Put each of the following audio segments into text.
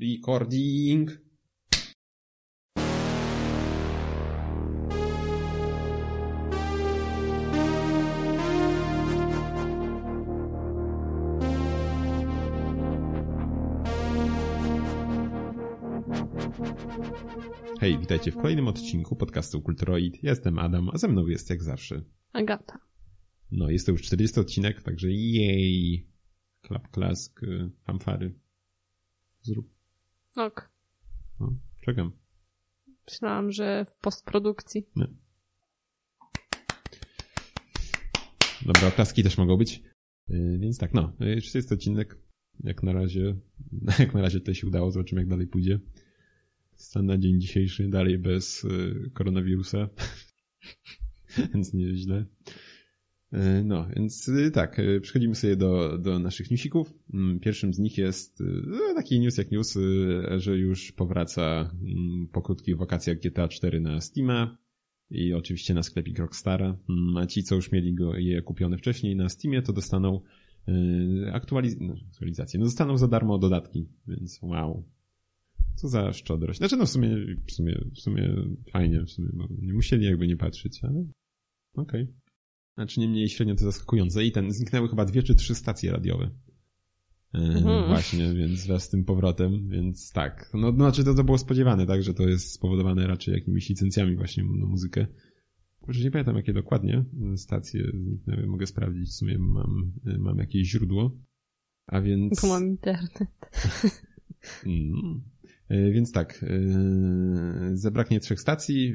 Recording. Hej, witajcie w kolejnym odcinku podcastu Kulturoid. Jestem Adam, a ze mną jest jak zawsze Agata. No, jest to już 40 odcinek, także jej. Klap, klask, y, fanfary. Zrób. Ok. No, czekam. Myślałam, że w postprodukcji. Nie. Dobra, oklaski też mogą być. Yy, więc tak, no, yy, 40 odcinek. Jak na razie, jak na razie to się udało, zobaczymy jak dalej pójdzie. Stan na dzień dzisiejszy dalej bez yy, koronawirusa. więc nie jest źle. Yy, No, więc yy, tak, yy, przechodzimy sobie do, do naszych newsików. Mm, Pierwszym z nich jest yy, taki news jak news, że już powraca mm, po krótkich wakacjach GTA 4 na Steama i oczywiście na sklepik Rockstara. Mm, A ci, co już mieli go, je kupione wcześniej na Steamie, to dostaną aktualiz no, aktualizację. No, dostaną za darmo dodatki, więc wow. Co za szczodrość. Znaczy, no w sumie, w sumie, w sumie fajnie, w sumie, bo nie musieli jakby nie patrzeć, ale okej. Znaczy niemniej średnio to zaskakujące. I ten, zniknęły chyba dwie czy trzy stacje radiowe. E, Mhm. Właśnie, więc wraz z tym powrotem, więc tak. No, no znaczy to, to było spodziewane, tak, że to jest spowodowane raczej jakimiś licencjami właśnie na muzykę. Może nie pamiętam jakie dokładnie stacje zniknęły, mogę sprawdzić, w sumie mam, mam jakieś źródło. A więc... Bo mam internet. Mm. E, Więc tak, e, zabraknie trzech stacji,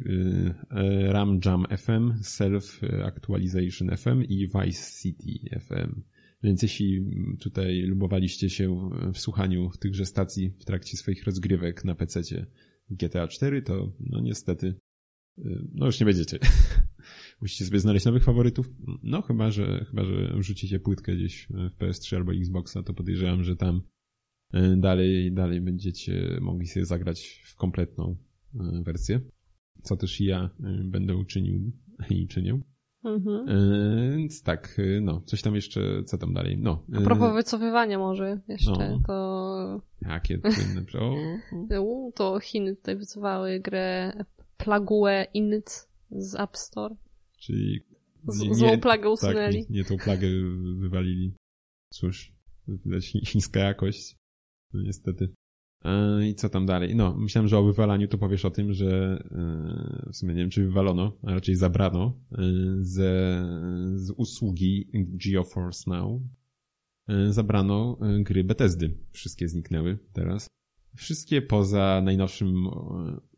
e, Ram Jam FM, Self Actualization FM i Vice City FM. Więc jeśli tutaj lubowaliście się w słuchaniu tychże stacji w trakcie swoich rozgrywek na PC GTA 4, to no niestety no już nie będziecie. Musicie sobie znaleźć nowych faworytów. No chyba, że chyba, że wrzucicie płytkę gdzieś w PS3 albo Xboxa, to podejrzewam, że tam dalej, dalej będziecie mogli sobie zagrać w kompletną e, wersję, co też ja e, będę uczynił i czynię. Mhm. Więc tak, no, coś tam jeszcze, co tam dalej? No. A propos wycofywania może jeszcze, no. to... Jakie trudne, o, o. U, to Chiny tutaj wycofały grę Plague Inc. z App Store. Czyli Z, złą plagę usunęli. Tak, nie, nie tą plagę wywalili. Cóż, widać chi- chińska jakość. Niestety. E, I co tam dalej? No, myślałem, że o wywalaniu to powiesz o tym, że e, w sumie nie wiem, czy wywalono, a raczej zabrano e, ze, z usługi GeoForce Now zabrano gry Bethesdy. Wszystkie zniknęły teraz. Wszystkie poza najnowszym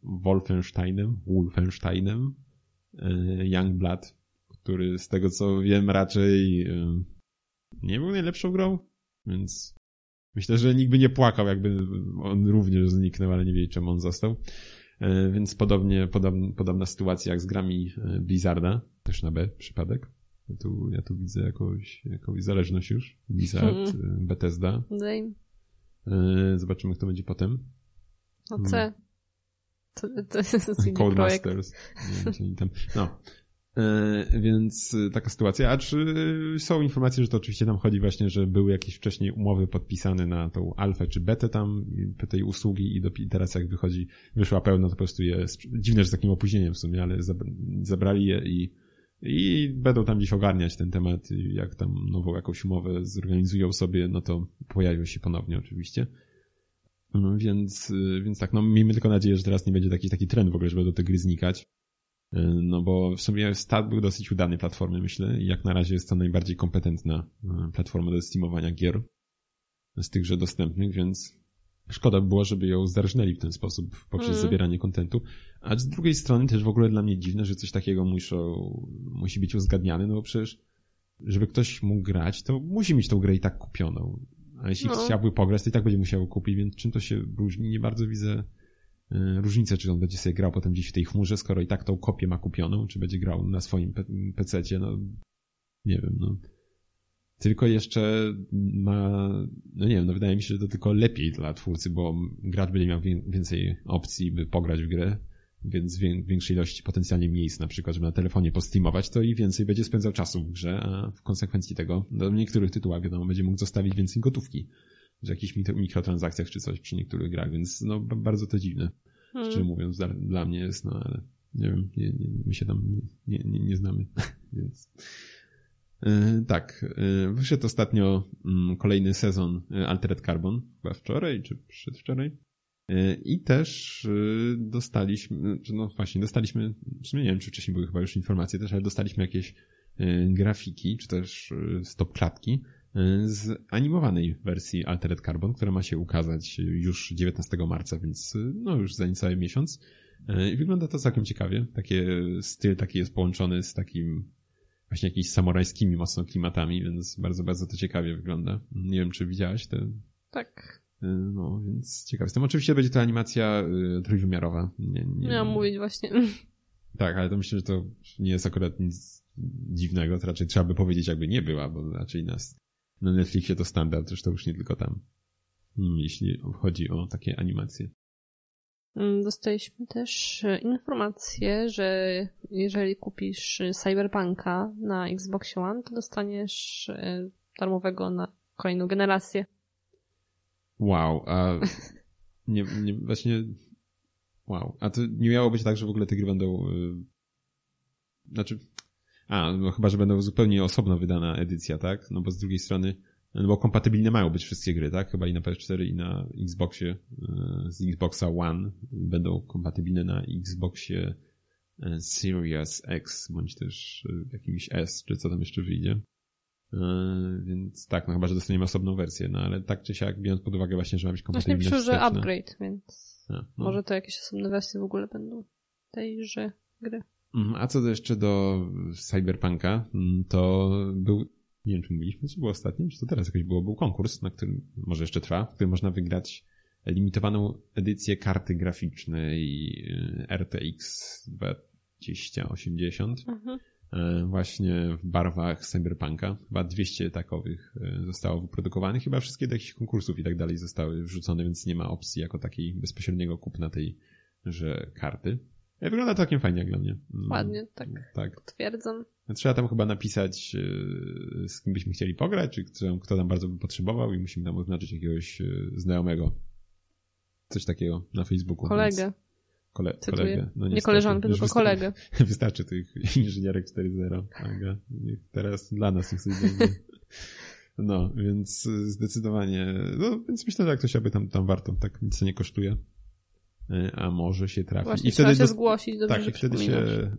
Wolfensteinem, Wolfensteinem, Youngblood, który z tego co wiem raczej nie był najlepszą grą, więc myślę, że nikt by nie płakał, jakby on również zniknął, ale nie wie czemu on został. E, Więc podobnie, podobna, podobna sytuacja jak z grami e, Blizzarda, też na B przypadek. Ja tu, ja tu widzę jakąś, jakąś zależność już. Blizzard, e, Bethesda. Daj. E, Zobaczymy, kto będzie potem. No C. To, to jest inny projekt. Codemasters. Nie wiem, co oni tam. No. E, więc e, taka sytuacja. A czy są informacje, że to oczywiście tam chodzi właśnie, że były jakieś wcześniej umowy podpisane na tą alfę czy betę tam tej usługi i teraz jak wychodzi, wyszła pełna, to po prostu je, sprz- dziwne, że z takim opóźnieniem w sumie, ale zab- zabrali je i, i będą tam gdzieś ogarniać ten temat jak tam nową jakąś umowę zorganizują sobie, no to pojawią się ponownie oczywiście. No, Więc, y, więc tak, no miejmy tylko nadzieję, że teraz nie będzie taki, taki trend w ogóle, żeby do tej gry znikać. Y, No bo w sumie start był dosyć udany platformy, myślę, i jak na razie jest to najbardziej kompetentna y, platforma do steamowania gier z tychże dostępnych, więc szkoda by było, żeby ją zdarżnęli w ten sposób poprzez Mhm. zabieranie kontentu. A z drugiej strony też w ogóle dla mnie dziwne, że coś takiego muszą, musi być uzgadniane, no bo przecież żeby ktoś mógł grać, to musi mieć tą grę i tak kupioną. A jeśli No. chciałby pograć, to i tak będzie musiał kupić, więc czym to się różni? Nie bardzo widzę różnicę, czy on będzie sobie grał potem gdzieś w tej chmurze, skoro i tak tą kopię ma kupioną, czy będzie grał na swoim pe- pececie, no nie wiem, no. Tylko jeszcze ma, no nie wiem, no wydaje mi się, że to tylko lepiej dla twórcy, bo gracz będzie miał wię- więcej opcji, by pograć w grę, więc wię- większej ilości potencjalnie miejsc, na przykład, żeby na telefonie postreamować, to i więcej będzie spędzał czasu w grze, a w konsekwencji tego do niektórych tytułach, wiadomo, będzie mógł zostawić więcej gotówki w jakichś mikrotransakcjach czy coś przy niektórych grach, więc no bardzo to dziwne. Hmm. Szczerze mówiąc, dla, dla, mnie jest, no ale nie wiem, nie, nie, my się tam nie, nie, nie znamy, więc... Yy, tak, yy, wyszedł ostatnio yy, kolejny sezon e, Altered Carbon, chyba wczoraj czy przedwczoraj. I też dostaliśmy, no właśnie, dostaliśmy, w sumie nie wiem, czy wcześniej były chyba już informacje też, ale dostaliśmy jakieś grafiki, czy też stop klatki z animowanej wersji Altered Carbon, która ma się ukazać już 19 marca, więc no już za niecały miesiąc. I wygląda to całkiem ciekawie. Takie styl taki jest połączony z takim właśnie jakimiś samurajskimi mocno klimatami, więc bardzo, bardzo to ciekawie wygląda. Nie wiem, czy widziałaś te... Tak. No, więc ciekawe. Jestem oczywiście będzie to animacja y, trójwymiarowa. Nie, nie... Miałam mówić właśnie. Tak, ale to myślę, że to nie jest akurat nic dziwnego, to raczej trzeba by powiedzieć, jakby nie była, bo raczej nas na Netflixie to standard, zresztą już nie tylko tam, mm, jeśli chodzi o takie animacje. Mm, dostaliśmy też e, informację, że jeżeli kupisz Cyberpunka na Xbox One, to dostaniesz e, darmowego na kolejną generację. Wow, a nie, nie, właśnie wow, a to nie miało być tak, że w ogóle te gry będą yy, znaczy a, no chyba, że będą zupełnie osobno wydana edycja, tak? No bo z drugiej strony no bo kompatybilne mają być wszystkie gry, tak? Chyba i na PS4 i na Xboxie e, z Xboxa One będą kompatybilne na Xboxie e, Series X, bądź też e, jakimś S, czy co tam jeszcze wyjdzie. Więc tak, no chyba, że dostaniemy osobną wersję, no ale tak czy siak, biorąc pod uwagę właśnie, że ma być kompatybilne Właśnie pisze, że upgrade, więc A, no. może to jakieś osobne wersje w ogóle będą tejże gry. Mm, a co jeszcze do Cyberpunka, mm, to był nie wiem, czy mówiliśmy, co było ostatnim, czy to teraz jakoś było, był konkurs, na którym może jeszcze trwa, w którym można wygrać limitowaną edycję karty graficznej y, RTX 2080. Mhm. E, właśnie w barwach Cyberpunka. Chyba 200 takowych e, zostało wyprodukowanych. Chyba wszystkie do jakichś konkursów i tak dalej zostały wrzucone, więc nie ma opcji jako takiej bezpośredniego kupna tej że karty. Wygląda to całkiem fajnie jak dla mnie. Mm, Ładnie, tak. tak. Potwierdzam. Trzeba tam chyba napisać, e, z kim byśmy chcieli pograć, czy kto, tam bardzo by potrzebował i musimy tam oznaczyć jakiegoś e, znajomego. Coś takiego na Facebooku. Kolegę. Kole, kolegę. No, nie koleżankę, tylko kolegę. Wystarczy tych inżynierek 4.0. Teraz dla nas niech coś będzie. No, więc zdecydowanie, no, więc myślę, że jak ktoś aby tam, tam warto, tak nic nie kosztuje. E, a może się trafi. Właśnie I wtedy się do... zgłosić, dobrze, Tak, i wtedy się...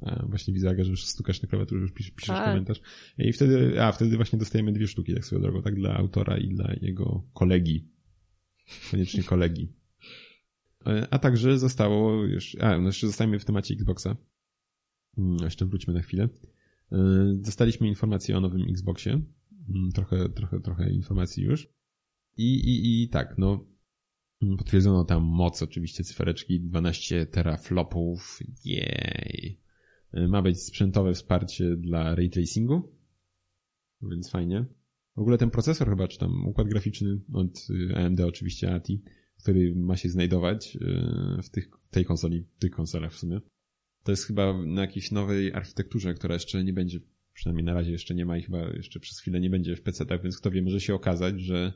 A, właśnie widzę, że już stukasz na klawiaturze, już piszesz, piszesz tak. komentarz. I wtedy, a wtedy właśnie dostajemy dwie sztuki, tak swoją drogą, tak dla autora i dla jego kolegi. Koniecznie kolegi. E, a także zostało już, a, no jeszcze zostajemy w temacie Xboxa. Mm, jeszcze wróćmy na chwilę. E, dostaliśmy informację o nowym Xboxie. Mm, trochę, trochę, trochę informacji już. I, i, i tak, no, Potwierdzono tam moc, oczywiście cyfereczki, 12 teraflopów, jej. Ma być sprzętowe wsparcie dla ray tracingu, więc fajnie. W ogóle ten procesor chyba, czy tam układ graficzny od AMD oczywiście ATI, który ma się znajdować e, w, tych, tej konsoli, w tych konsolach w sumie. To jest chyba na jakiejś nowej architekturze, która jeszcze nie będzie, przynajmniej na razie jeszcze nie ma i chyba jeszcze przez chwilę nie będzie w PC-tach, więc kto wie, może się okazać, że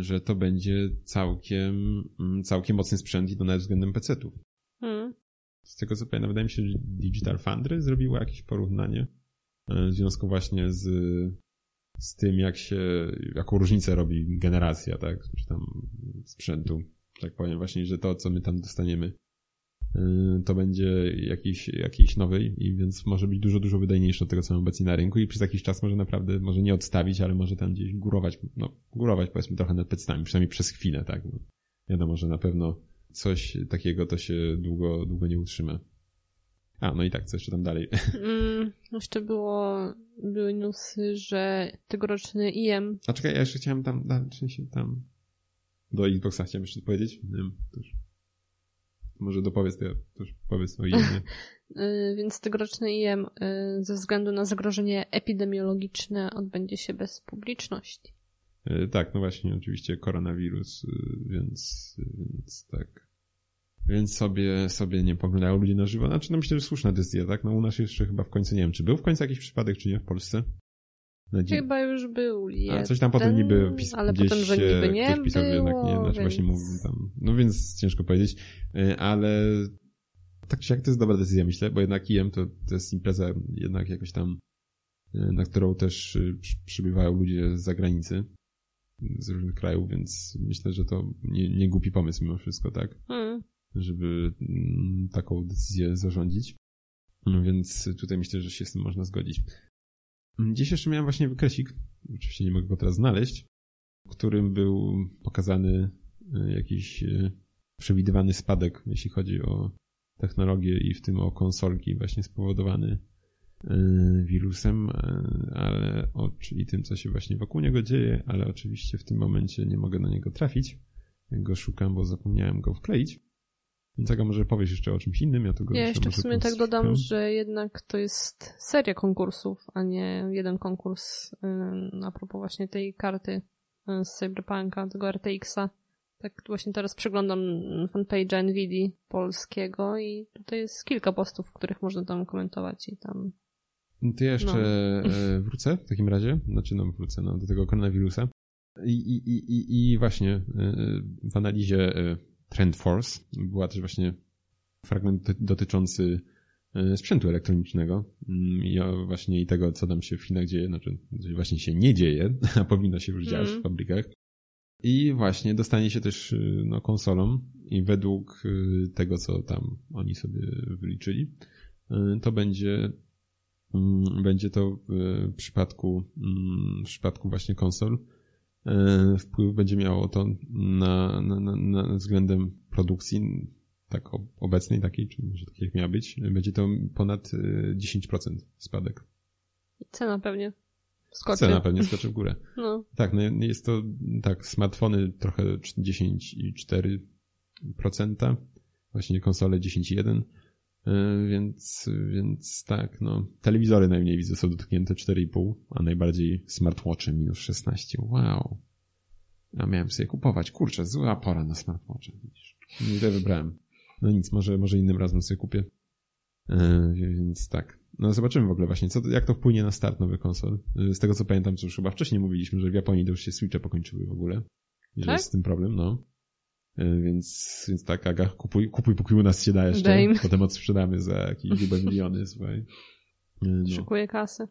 że to będzie całkiem, mm, całkiem mocny sprzęt i to nawet względem PC-ów. Hmm. Z tego co pamiętam, wydaje mi się, że Digital Foundry zrobiło jakieś porównanie e, w związku właśnie z, z tym, jak się, jaką różnicę robi generacja, tak, czy tam sprzętu, tak powiem właśnie, że to, co my tam dostaniemy Y, to będzie jakiś, jakiś nowy i więc może być dużo, dużo wydajniejszy od tego, co mamy obecnie na rynku i przez jakiś czas może naprawdę, może nie odstawić, ale może tam gdzieś górować, no górować powiedzmy trochę nad pecetami, przynajmniej przez chwilę, tak. No, wiadomo, że na pewno coś takiego to się długo, długo nie utrzyma. A, no i tak, co jeszcze tam dalej? Mm, jeszcze było, były newsy, że tegoroczny IM... A czekaj, ja jeszcze chciałem tam, tam, tam do Xboxa chciałem jeszcze powiedzieć. Nie wiem, to już może dopowiedz, to ja też powiedz o IEM. Y, więc tegoroczny IEM y, ze względu na zagrożenie epidemiologiczne odbędzie się bez publiczności. Y, tak, no właśnie, oczywiście koronawirus, więc, więc tak. Więc sobie, sobie nie poglądają ludzie na żywo. Znaczy, no myślę, że słuszna decyzja, tak? No u nas jeszcze chyba w końcu, nie wiem, czy był w końcu jakiś przypadek, czy nie w Polsce? Dzi- Chyba już był jeden, A coś tam potem niby pis- ale gdzieś potem, że niby nie ktoś pisał, że jednak nie, było, znaczy właśnie więc- mówił tam. No więc ciężko powiedzieć, Y, ale tak czy jak to jest dobra decyzja, myślę, bo jednak IM to, to jest impreza jednak jakoś tam, y, na którą też przy- przybywają ludzie z zagranicy, z różnych krajów, więc myślę, że to nie, nie głupi pomysł mimo wszystko, tak? Mm. żeby mm, taką decyzję zarządzić. No więc tutaj myślę, że się z tym można zgodzić. Dziś jeszcze miałem właśnie wykresik, oczywiście nie mogę go teraz znaleźć, w którym był pokazany y, jakiś y, przewidywany spadek, jeśli chodzi o technologię i w tym o konsolki właśnie spowodowany y, wirusem, ale i tym, co się właśnie wokół niego dzieje, ale oczywiście w tym momencie nie mogę na niego trafić. Go szukam, bo zapomniałem go wkleić. Więc Aga, może powiesz jeszcze o czymś innym? Ja, tego Ja jeszcze w sumie tak dodam, że jednak to jest seria konkursów, a nie jeden konkurs a propos właśnie tej karty y, z Cyberpunka, tego RTX-a. Tak właśnie teraz przeglądam fanpage'a NVIDII polskiego i tutaj jest kilka postów, w których można tam komentować i tam... To ja jeszcze No. e, wrócę w takim razie. Znaczy, no wrócę no, do tego koronawirusa. I, i, i, i, właśnie e, w analizie e, Trend Force była też właśnie fragment doty- dotyczący e, sprzętu elektronicznego mm, i właśnie i tego, co tam się w Chinach dzieje, znaczy właśnie się nie dzieje, a powinno się już dziać Mm. w fabrykach. I właśnie dostanie się też y, no, konsolą i według y, tego, co tam oni sobie wyliczyli, to będzie mm, będzie to w przypadku mm, w przypadku właśnie konsol wpływ będzie miało to na, na, na, na względem produkcji tak obecnej takiej, czy może tak jak miała być, będzie to ponad y, 10% spadek. Cena pewnie skoczy. Cena pewnie skoczy w górę. No, Tak, no jest to tak, smartfony trochę 10,4%, właśnie konsole 10,1%, yy, więc, więc tak, no, telewizory najmniej widzę są dotknięte 4,5%, a najbardziej smartwatche minus 16%. Wow. Ja miałem sobie kupować, kurczę, zła pora na smartwatche. Nie to wybrałem. No nic, może, może innym razem sobie kupię. Yy, więc tak. No zobaczymy w ogóle właśnie, co, jak to wpłynie na start nowych konsol. Yy, Z tego co pamiętam, co już chyba wcześniej mówiliśmy, że w Japonii to już się Switche pokończyły w ogóle. I że Tak? jest z tym problem, no. Yy, Więc, więc tak, Aga, kupuj, kupuj póki u nas się da jeszcze. Daj mi. Potem odsprzedamy za jakieś grube miliony, słuchaj. Yy, No. szykuję kasę.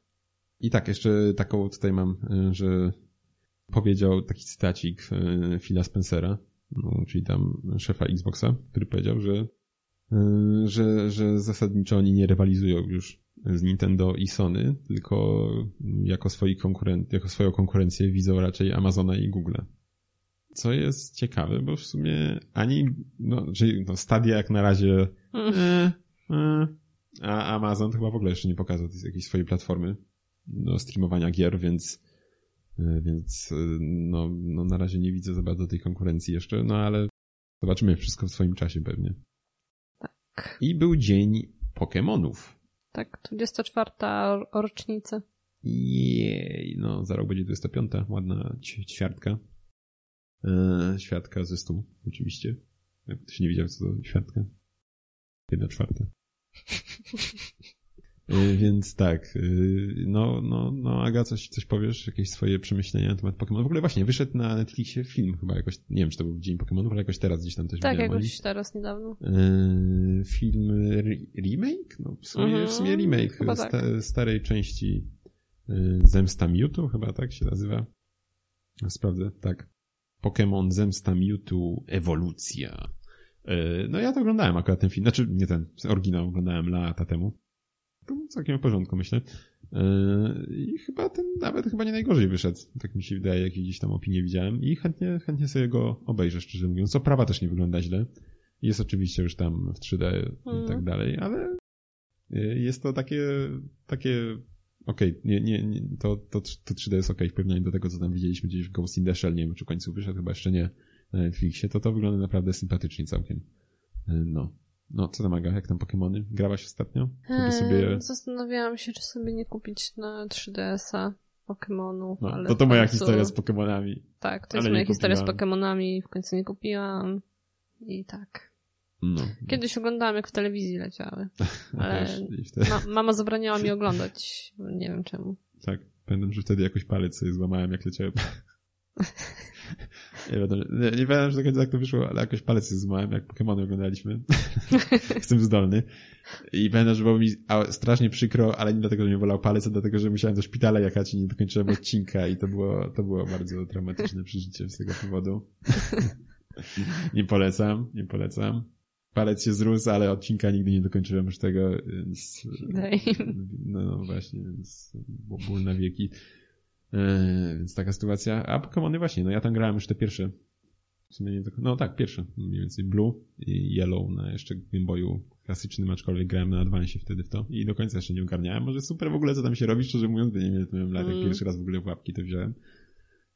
I tak, jeszcze taką tutaj mam, y, że powiedział taki cytacik Phila Spencera, no, czyli tam szefa Xboxa, który powiedział, że, że, że zasadniczo oni nie rywalizują już z Nintendo i Sony, tylko jako, swoi konkuren- jako swoją konkurencję widzą raczej Amazona i Google. Co jest ciekawe, bo w sumie ani, no, czyli no, Stadia jak na razie e, e, a Amazon chyba w ogóle jeszcze nie pokazał jakiejś swojej platformy do streamowania gier, więc e, więc no, no na razie nie widzę za bardzo tej konkurencji jeszcze, no ale zobaczymy wszystko w swoim czasie pewnie. Tak. I był dzień Pokemonów. Tak, 24 rocznica. Jej, no za rok będzie 25, ładna ćwiartka. E, świadka ze stu, oczywiście. Jak ktoś nie wiedział, co to świadka. Jedna czwarta. E, Więc tak, e, no, no, no, Aga, coś, coś powiesz? Jakieś swoje przemyślenia na temat Pokémon? W ogóle właśnie, wyszedł na Netflixie film chyba jakoś, nie wiem, czy to był Dzień Pokémonów, ale jakoś teraz gdzieś tam też Tak, jakoś teraz niedawno. Film re- remake? No, w sumie, Mhm, w sumie remake sta, tak. starej części Zemsta Mewtwo, chyba tak się nazywa. Sprawdzę, tak. Pokémon Zemsta Mewtwo Ewolucja. E, No ja to oglądałem akurat ten film, znaczy nie ten, oryginał oglądałem lata temu. To całkiem w porządku, myślę. E, I chyba ten nawet chyba nie najgorzej wyszedł. Tak mi się wydaje, jakieś gdzieś tam opinie widziałem. I chętnie, chętnie sobie go obejrzę, szczerze mówiąc. Oprawa też nie wygląda źle. Jest oczywiście już tam w 3D i Mhm. tak dalej, ale y, jest to takie, takie, okej, nie, nie, nie, to, to, to 3D jest okej w porównaniu do tego, co tam widzieliśmy gdzieś w Ghost in the Shell, nie wiem, czy w końcu wyszedł, chyba jeszcze nie na Netflixie, to to wygląda naprawdę sympatycznie całkiem. Y, No. No, co tam Aga, jak tam Pokemony? Grałaś ostatnio? Eee, sobie... Zastanawiałam się, czy sobie nie kupić na 3DS-a Pokemonów, No, ale to to moja końcu- historia z Pokemonami. Tak, to jest moja historia z kupiłam. Pokemonami, w końcu nie kupiłam. I tak. No. Kiedyś oglądałam, jak w telewizji leciały. Ale- wtedy, Ma mama zabraniała mi oglądać, nie wiem czemu. tak. Pamiętam, że wtedy jakoś palec sobie złamałem, jak leciałem. nie, wiem, nie, nie wiem, że do końca jak to wyszło, ale jakoś palec sobie złamałem, jak Pokémony oglądaliśmy. Jestem zdolny. I pamiętam, że było mi strasznie przykro, ale nie dlatego, że mnie wolał palec, a dlatego, że musiałem do szpitala jechać i nie dokończyłem odcinka i to było, to było bardzo traumatyczne przeżycie z tego powodu. nie polecam, nie polecam. Palec się zrósł, ale odcinka nigdy nie dokończyłem już tego, więc... No, no właśnie, więc ból na wieki. E, więc taka sytuacja. A Pokémony właśnie, no ja tam grałem już te pierwsze. W sumie nie tylko, no tak, pierwsze. Mniej więcej Blue i Yellow na jeszcze Game Boyu klasycznym, aczkolwiek grałem na Advance wtedy w to i do końca jeszcze nie ogarniałem. Może super w ogóle co tam się robi, szczerze mówiąc, bo nie wiem, miałem lat, jak mm. pierwszy raz w ogóle w łapki to wziąłem.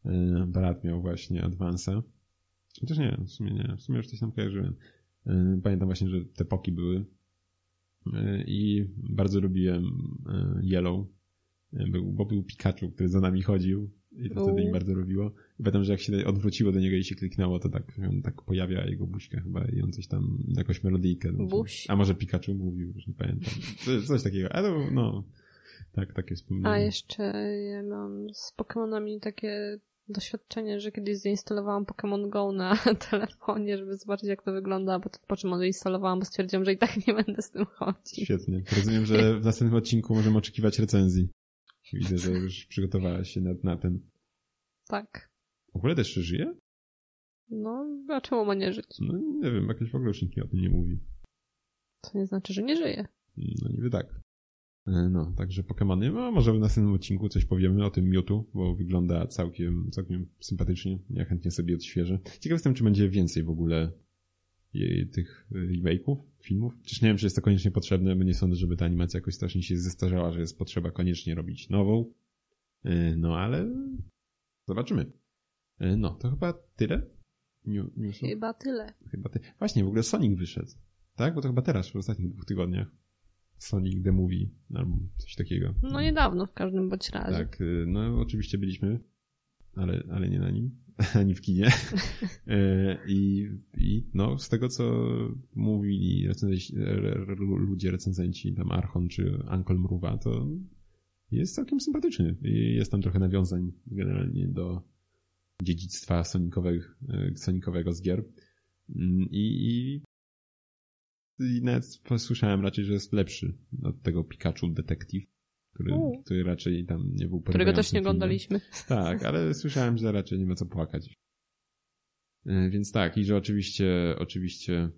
E, brat miał właśnie Advance'a. Chociaż nie, w sumie nie, w sumie już coś tam kojarzyłem. E, pamiętam właśnie, że te poki były i bardzo lubiłem Yellow był, bo był Pikachu, który za nami chodził i to wtedy mi bardzo robiło. I pamiętam, że jak się odwróciło do niego i się kliknęło, to tak, on tak pojawia jego buźka chyba i on coś tam, jakąś melodyjkę. No, Buź. A może Pikachu mówił, już nie pamiętam. Coś takiego, ale no, tak, takie wspomnienie. A jeszcze ja mam z Pokémonami takie doświadczenie, że kiedyś zainstalowałam Pokémon Go na telefonie, żeby zobaczyć jak to wygląda, bo to po czym zainstalowałam, bo stwierdziłam, że i tak nie będę z tym chodzić. Świetnie. Rozumiem, że w następnym odcinku możemy oczekiwać recenzji. Widzę, że już przygotowałaś się na, na ten. Tak. W ogóle też żyje? No, a czemu ma nie żyć? No nie wiem, jakoś w ogóle już nikt o tym nie mówi. To nie znaczy, że nie żyje. No niby tak. E, no, także Pokémony, no może w następnym odcinku coś powiemy o tym Mewtwo, bo wygląda całkiem, całkiem sympatycznie. Ja chętnie sobie odświeżę. Ciekaw jestem, czy będzie więcej w ogóle tych remake'ów, filmów. Przecież nie wiem, czy jest to koniecznie potrzebne, bo nie sądzę, żeby ta animacja jakoś strasznie się zestarzała, że jest potrzeba koniecznie robić nową. E, no ale zobaczymy. E, no, to chyba tyle? Newsów? Chyba tyle. Chyba ty... Właśnie, w ogóle Sonic wyszedł. Tak? Bo to chyba teraz, w ostatnich dwóch tygodniach. Sonic The Movie, albo coś takiego. No niedawno w każdym bądź razie. Tak, e, no oczywiście byliśmy, ale, ale nie na nim. ani w kinie. E, I, I no, z tego, co mówili recenzenci, ludzie recenzenci, tam Archon czy Ankol Mruwa, to jest całkiem sympatyczny. Jest tam trochę nawiązań generalnie do dziedzictwa sonikowego, e, sonikowego z gier. Mm, I, i, i nawet słyszałem raczej, że jest lepszy od tego Pikachu Detective który, który raczej tam nie był Którego też nie oglądaliśmy. Tak, ale słyszałem, że raczej nie ma co płakać. E, więc tak, i że oczywiście, oczywiście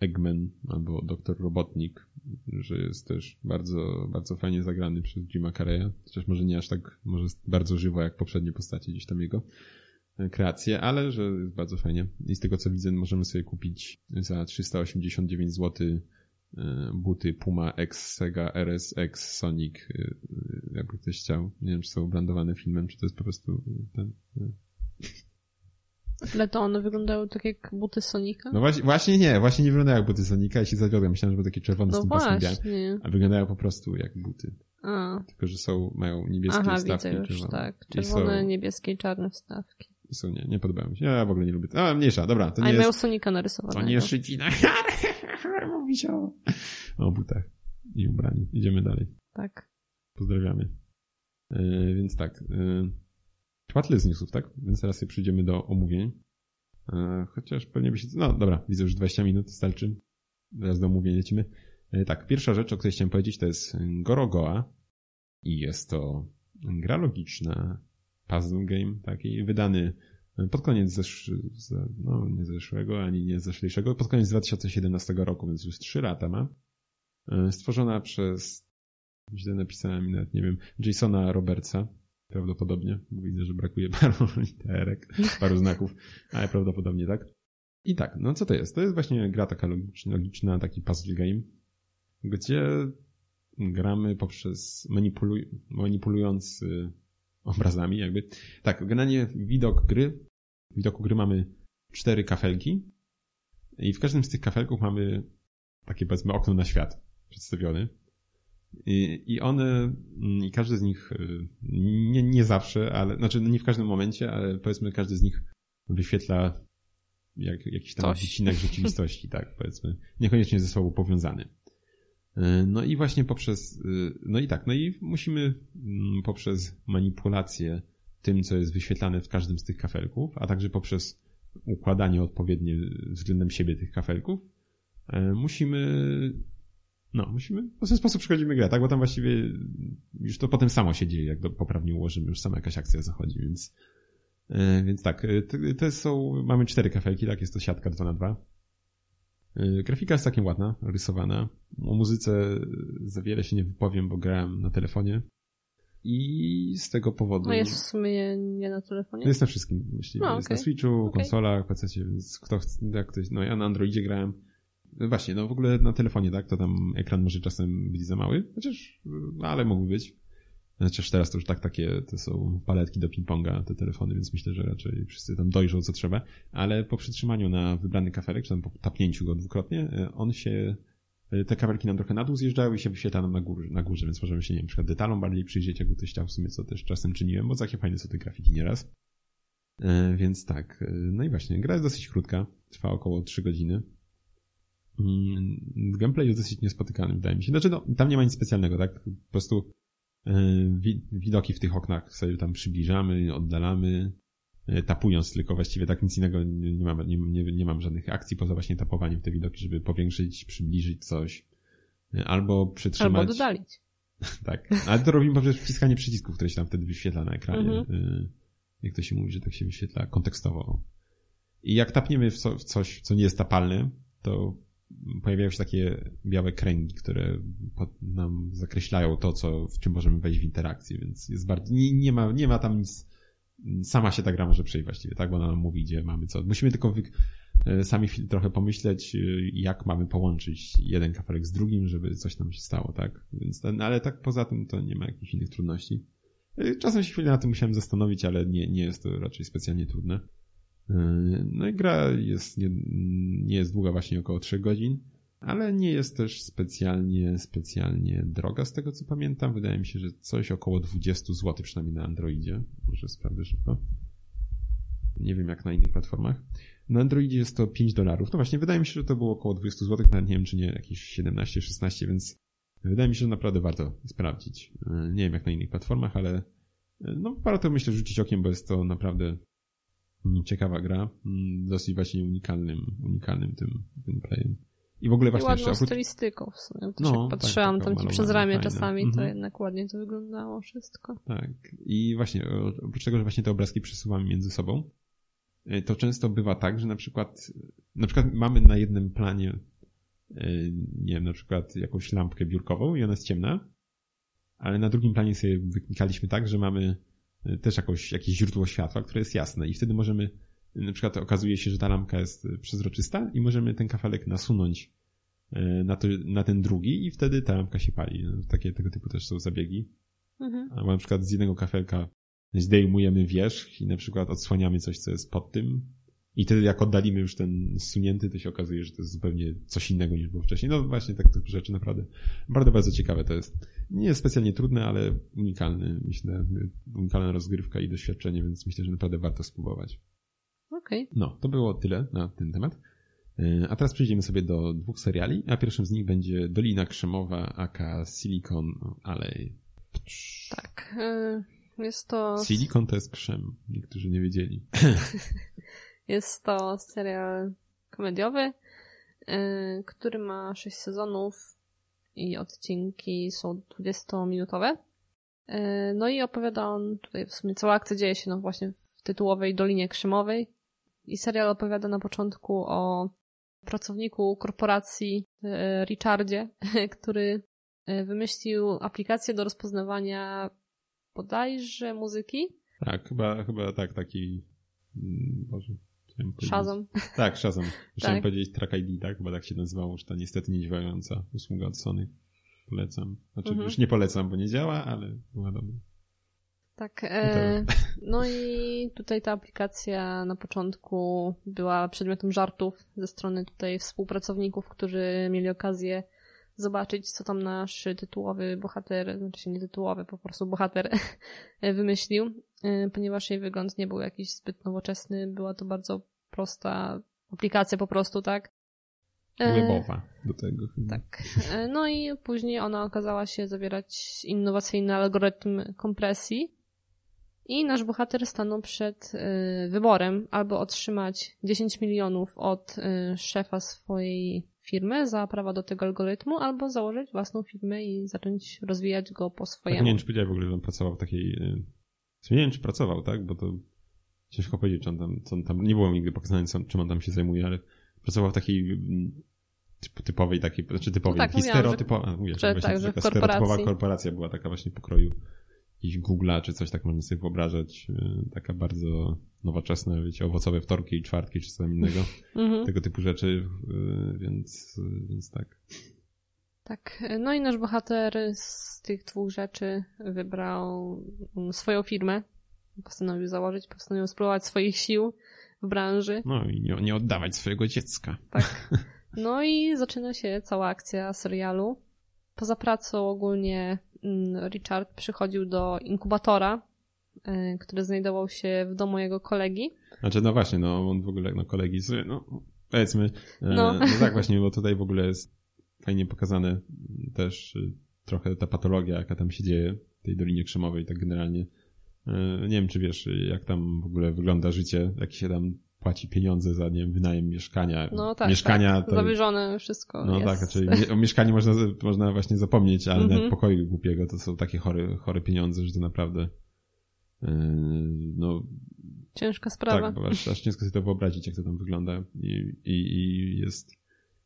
Eggman albo Doktor Robotnik, że jest też bardzo, bardzo fajnie zagrany przez Jima Carreya, chociaż może nie aż tak, może bardzo żywo jak poprzednie postacie gdzieś tam jego e, kreacje, ale że jest bardzo fajnie. I z tego co widzę, możemy sobie kupić za 389 zł E, buty Puma X Sega RS X Sonic, e, jakby ktoś chciał. Nie wiem, czy są brandowane filmem, czy to jest po prostu ten... Ale to one wyglądały tak jak buty Sonika? No właśnie, właśnie nie, właśnie nie wyglądają jak buty Sonika i się zawiodłem. Myślałem, że były takie czerwone no z tym właśnie. a wyglądają po prostu jak buty. A. Tylko, że są, mają niebieskie Aha, wstawki. Widzę już, czerwone. tak. Czerwone, są... niebieskie i czarne wstawki. Są, nie, nie podobają mi się. Ja w ogóle nie lubię. A, mniejsza, dobra. To nie a jest... miał Sonika narysowanego. To nie jest szyci na Mówi się o... o butach i ubraniu. Idziemy dalej. Tak. Pozdrawiamy. Yy, więc tak. Yy, chyba tyle z newsów, tak? Więc teraz sobie przyjdziemy do omówień. Yy, chociaż pewnie by się... No dobra, widzę już 20 minut, starczy. Teraz do omówień lecimy. Yy, tak, pierwsza rzecz, o której chciałem powiedzieć, to jest Gorogoa. I jest to gra logiczna, puzzle game, taki wydany pod koniec zesz... no, nie zeszłego, ani nie zeszłego, pod koniec 2017 roku, więc już 3 lata ma. E, stworzona przez, źle napisałem, nawet nie wiem, Jasona Robertsa, prawdopodobnie, bo widzę, że brakuje paru literek, paru znaków, ale prawdopodobnie tak. I tak, no co to jest? To jest właśnie gra taka logiczna, taki puzzle game, gdzie gramy poprzez manipuluj, manipulując obrazami jakby. Tak, generalnie widok gry, w widoku gry mamy cztery kafelki i w każdym z tych kafelków mamy takie powiedzmy okno na świat przedstawiony. I, I one, i każdy z nich, y, nie, nie zawsze, ale, znaczy no nie w każdym momencie, ale powiedzmy każdy z nich wyświetla jak, jakiś tam wycinek rzeczywistości, tak, powiedzmy, niekoniecznie ze sobą powiązany. No i właśnie poprzez, no i tak, no i musimy mm, poprzez manipulację tym, co jest wyświetlane w każdym z tych kafelków, a także poprzez układanie odpowiednie względem siebie tych kafelków, musimy no, musimy, w ten sposób przechodzimy grę, tak? Bo tam właściwie już to potem samo się dzieje, jak to poprawnie ułożymy, już sama jakaś akcja zachodzi, więc, więc tak, te są, mamy cztery kafelki, tak? Jest to siatka 2 na 2 yy, Grafika jest całkiem ładna, rysowana. O muzyce za wiele się nie wypowiem, bo grałem na telefonie. I z tego powodu... No jest w sumie nie na telefonie? Jest na wszystkim, myślę. No, jest okay. na Switchu, okay. konsolach, PC, więc kto chce, jak ktoś, no ja na Androidzie grałem, Właśnie, no w ogóle na telefonie, tak, to tam ekran może czasem być za mały, chociaż, no ale mógłby być. Chociaż teraz to już tak takie, to są paletki do ping-ponga, te telefony, więc myślę, że raczej wszyscy tam dojrzą co trzeba, ale po przytrzymaniu na wybrany kafelek, czy tam po tapnięciu go dwukrotnie, e, on się, e, te kafelki nam trochę na dół zjeżdżały i się wyświetla nam na górze, na górze, więc możemy się, nie wiem, przykład detalom bardziej przyjrzeć, jakby ktoś chciał w sumie, co też czasem czyniłem, bo takie fajne są te grafiki nieraz. E, więc tak, no i właśnie, gra jest dosyć krótka, trwa około 3 godziny. Mm, gameplay jest dosyć niespotykany, wydaje mi się. Znaczy, no, tam nie ma nic specjalnego, tak? Po prostu widoki w tych oknach sobie tam przybliżamy, oddalamy, yy, tapując tylko właściwie tak nic innego nie, mam, nie, nie, nie mam żadnych akcji poza właśnie tapowaniem te widoki, żeby powiększyć, przybliżyć coś. Yy, albo przytrzymać. Albo dodalić. tak. Ale to robimy poprzez wciskanie przycisków, które się tam wtedy wyświetla na ekranie. Mhm. Jak to się mówi, że tak się wyświetla kontekstowo. I jak tapniemy w, co, w coś, co nie jest tapalne, to pojawiają się takie białe kręgi, które nam zakreślają to, co, w czym możemy wejść w interakcję, więc jest bardzo, nie, nie, ma, nie ma tam nic, sama się ta gra może przejść właściwie, tak, bo ona nam mówi, gdzie mamy co. Musimy tylko wy, e, sami trochę pomyśleć, e, jak mamy połączyć jeden kafelek z drugim, żeby coś nam się stało, tak, więc ten, ale tak poza tym to nie ma jakichś innych trudności. E, czasem się chwilę na tym musiałem zastanowić, ale nie, nie jest to raczej specjalnie trudne. No i gra jest, nie, nie jest długa właśnie około 3 godzin, ale nie jest też specjalnie, specjalnie droga z tego co pamiętam. Wydaje mi się, że coś około 20 zł przynajmniej na Androidzie. Może sprawdzę szybko. Nie wiem jak na innych platformach. Na Androidzie jest to 5 dolarów. No właśnie, wydaje mi się, że to było około 20 zł, nawet nie wiem czy nie jakieś 17-16, więc wydaje mi się, że naprawdę warto sprawdzić. Nie wiem jak na innych platformach, ale no warto myślę rzucić okiem, bo jest to naprawdę ciekawa gra, mm, dosyć właśnie unikalnym, unikalnym tym, tym playem. I w ogóle właśnie I ładną jeszcze... stylistyką w sumie. Też no, jak tak, patrzyłam tak, tam ci przez ramię fajne. czasami, to mhm. jednak ładnie to wyglądało wszystko. Tak. I właśnie, oprócz tego, że właśnie te obrazki przesuwamy między sobą, e, to często bywa tak, że na przykład, na przykład mamy na jednym planie, e, nie wiem, na przykład jakąś lampkę biurkową i ona jest ciemna, ale na drugim planie sobie wyklikaliśmy tak, że mamy też jakoś, jakieś źródło światła, które jest jasne i wtedy możemy, na przykład okazuje się, że ta lampka jest przezroczysta i możemy ten kafelek nasunąć na, to, na ten drugi i wtedy ta lampka się pali. No, takie tego typu też są zabiegi. Mhm. Albo na przykład z jednego kafelka zdejmujemy wierzch i na przykład odsłaniamy coś, co jest pod tym i wtedy jak oddalimy już ten sunięty, to się okazuje, że to jest zupełnie coś innego niż było wcześniej. No właśnie, tak takie rzeczy naprawdę bardzo, bardzo ciekawe to jest. Nie jest specjalnie trudne, ale unikalny, myślę, unikalna rozgrywka i doświadczenie, więc myślę, że naprawdę warto spróbować. Okej. Okay. No, to było tyle na ten temat. E, a teraz przejdziemy sobie do dwóch seriali, a pierwszym z nich będzie Dolina Krzemowa, aka Silicon Alley. Tak. E, jest to... Silicon to jest krzem. Niektórzy nie wiedzieli. Jest to serial komediowy, yy, który ma 6 sezonów i odcinki są 20-minutowe. Yy, no i opowiada on, tutaj w sumie cała akcja dzieje się no właśnie w tytułowej Dolinie Krzymowej i serial opowiada na początku o pracowniku korporacji yy, Richardzie, który wymyślił aplikację do rozpoznawania bodajże muzyki. Tak, chyba, chyba tak, taki Boże, Shazam. Tak, Shazam. Chciałem tak. powiedzieć Track ID, tak? Bo tak się nazywało, że to niestety nie działająca usługa od Sony. Polecam. Znaczy mhm. już nie polecam, bo nie działa, ale była dobra. Tak. E, no i tutaj ta aplikacja na początku była przedmiotem żartów ze strony tutaj współpracowników, którzy mieli okazję zobaczyć, co tam nasz tytułowy bohater, znaczy nie tytułowy, po prostu bohater wymyślił, e, ponieważ jej wygląd nie był jakiś zbyt nowoczesny, była to bardzo prosta aplikacja po prostu, tak? webowa do tego. Tak. E, no i później ona okazała się zawierać innowacyjny algorytm kompresji. I nasz bohater stanął przed wyborem albo otrzymać 10 milionów od szefa swojej firmy za prawa do tego algorytmu, albo założyć własną firmę i zacząć rozwijać go po swojemu. Tak, nie wiem, czy powiedziałeś w ogóle, że on pracował w takiej... Y, nie wiem, czy pracował, tak? Bo to ciężko powiedzieć, czy on tam, co on tam nie było nigdy pokazane, czym on tam się zajmuje, ale pracował w takiej mm, typowej, takiej, znaczy typowej, no tak, takiej stereotypowej, że, że, tak, że taka stereotypowa korporacja była taka właśnie pokroju jakiś Google'a czy coś tak można sobie wyobrażać. Y, taka bardzo nowoczesna, wiecie, owocowe wtorki i czwartki czy coś innego. Mhm. tego typu rzeczy, y, więc, y, więc tak. Tak, no i nasz bohater z tych dwóch rzeczy wybrał swoją firmę. Postanowił założyć, postanowił spróbować swoich sił w branży. No i nie, nie oddawać swojego dziecka. Tak. No i zaczyna się cała akcja serialu. Poza pracą ogólnie Richard przychodził do inkubatora, e, który znajdował się w domu jego kolegi. Znaczy, no właśnie, no on w ogóle, no kolegi, no powiedzmy, e, no. no tak właśnie, bo tutaj w ogóle jest fajnie pokazane też y, trochę ta patologia, jaka tam się dzieje w tej Dolinie Krzemowej, tak generalnie. E, nie wiem, czy wiesz, jak tam w ogóle wygląda życie, jak się tam płaci pieniądze za, nie wiem, wynajem mieszkania. No tak, mieszkania tak. To... zawyżone wszystko No jest. tak, znaczy o mieszkaniu można, można właśnie zapomnieć, ale mm -hmm. pokoju głupiego to są takie chore, chore pieniądze, że to naprawdę yy, no... Ciężka sprawa. Tak, bo aż, aż ciężko sobie to wyobrazić, jak to tam wygląda i, i, i jest...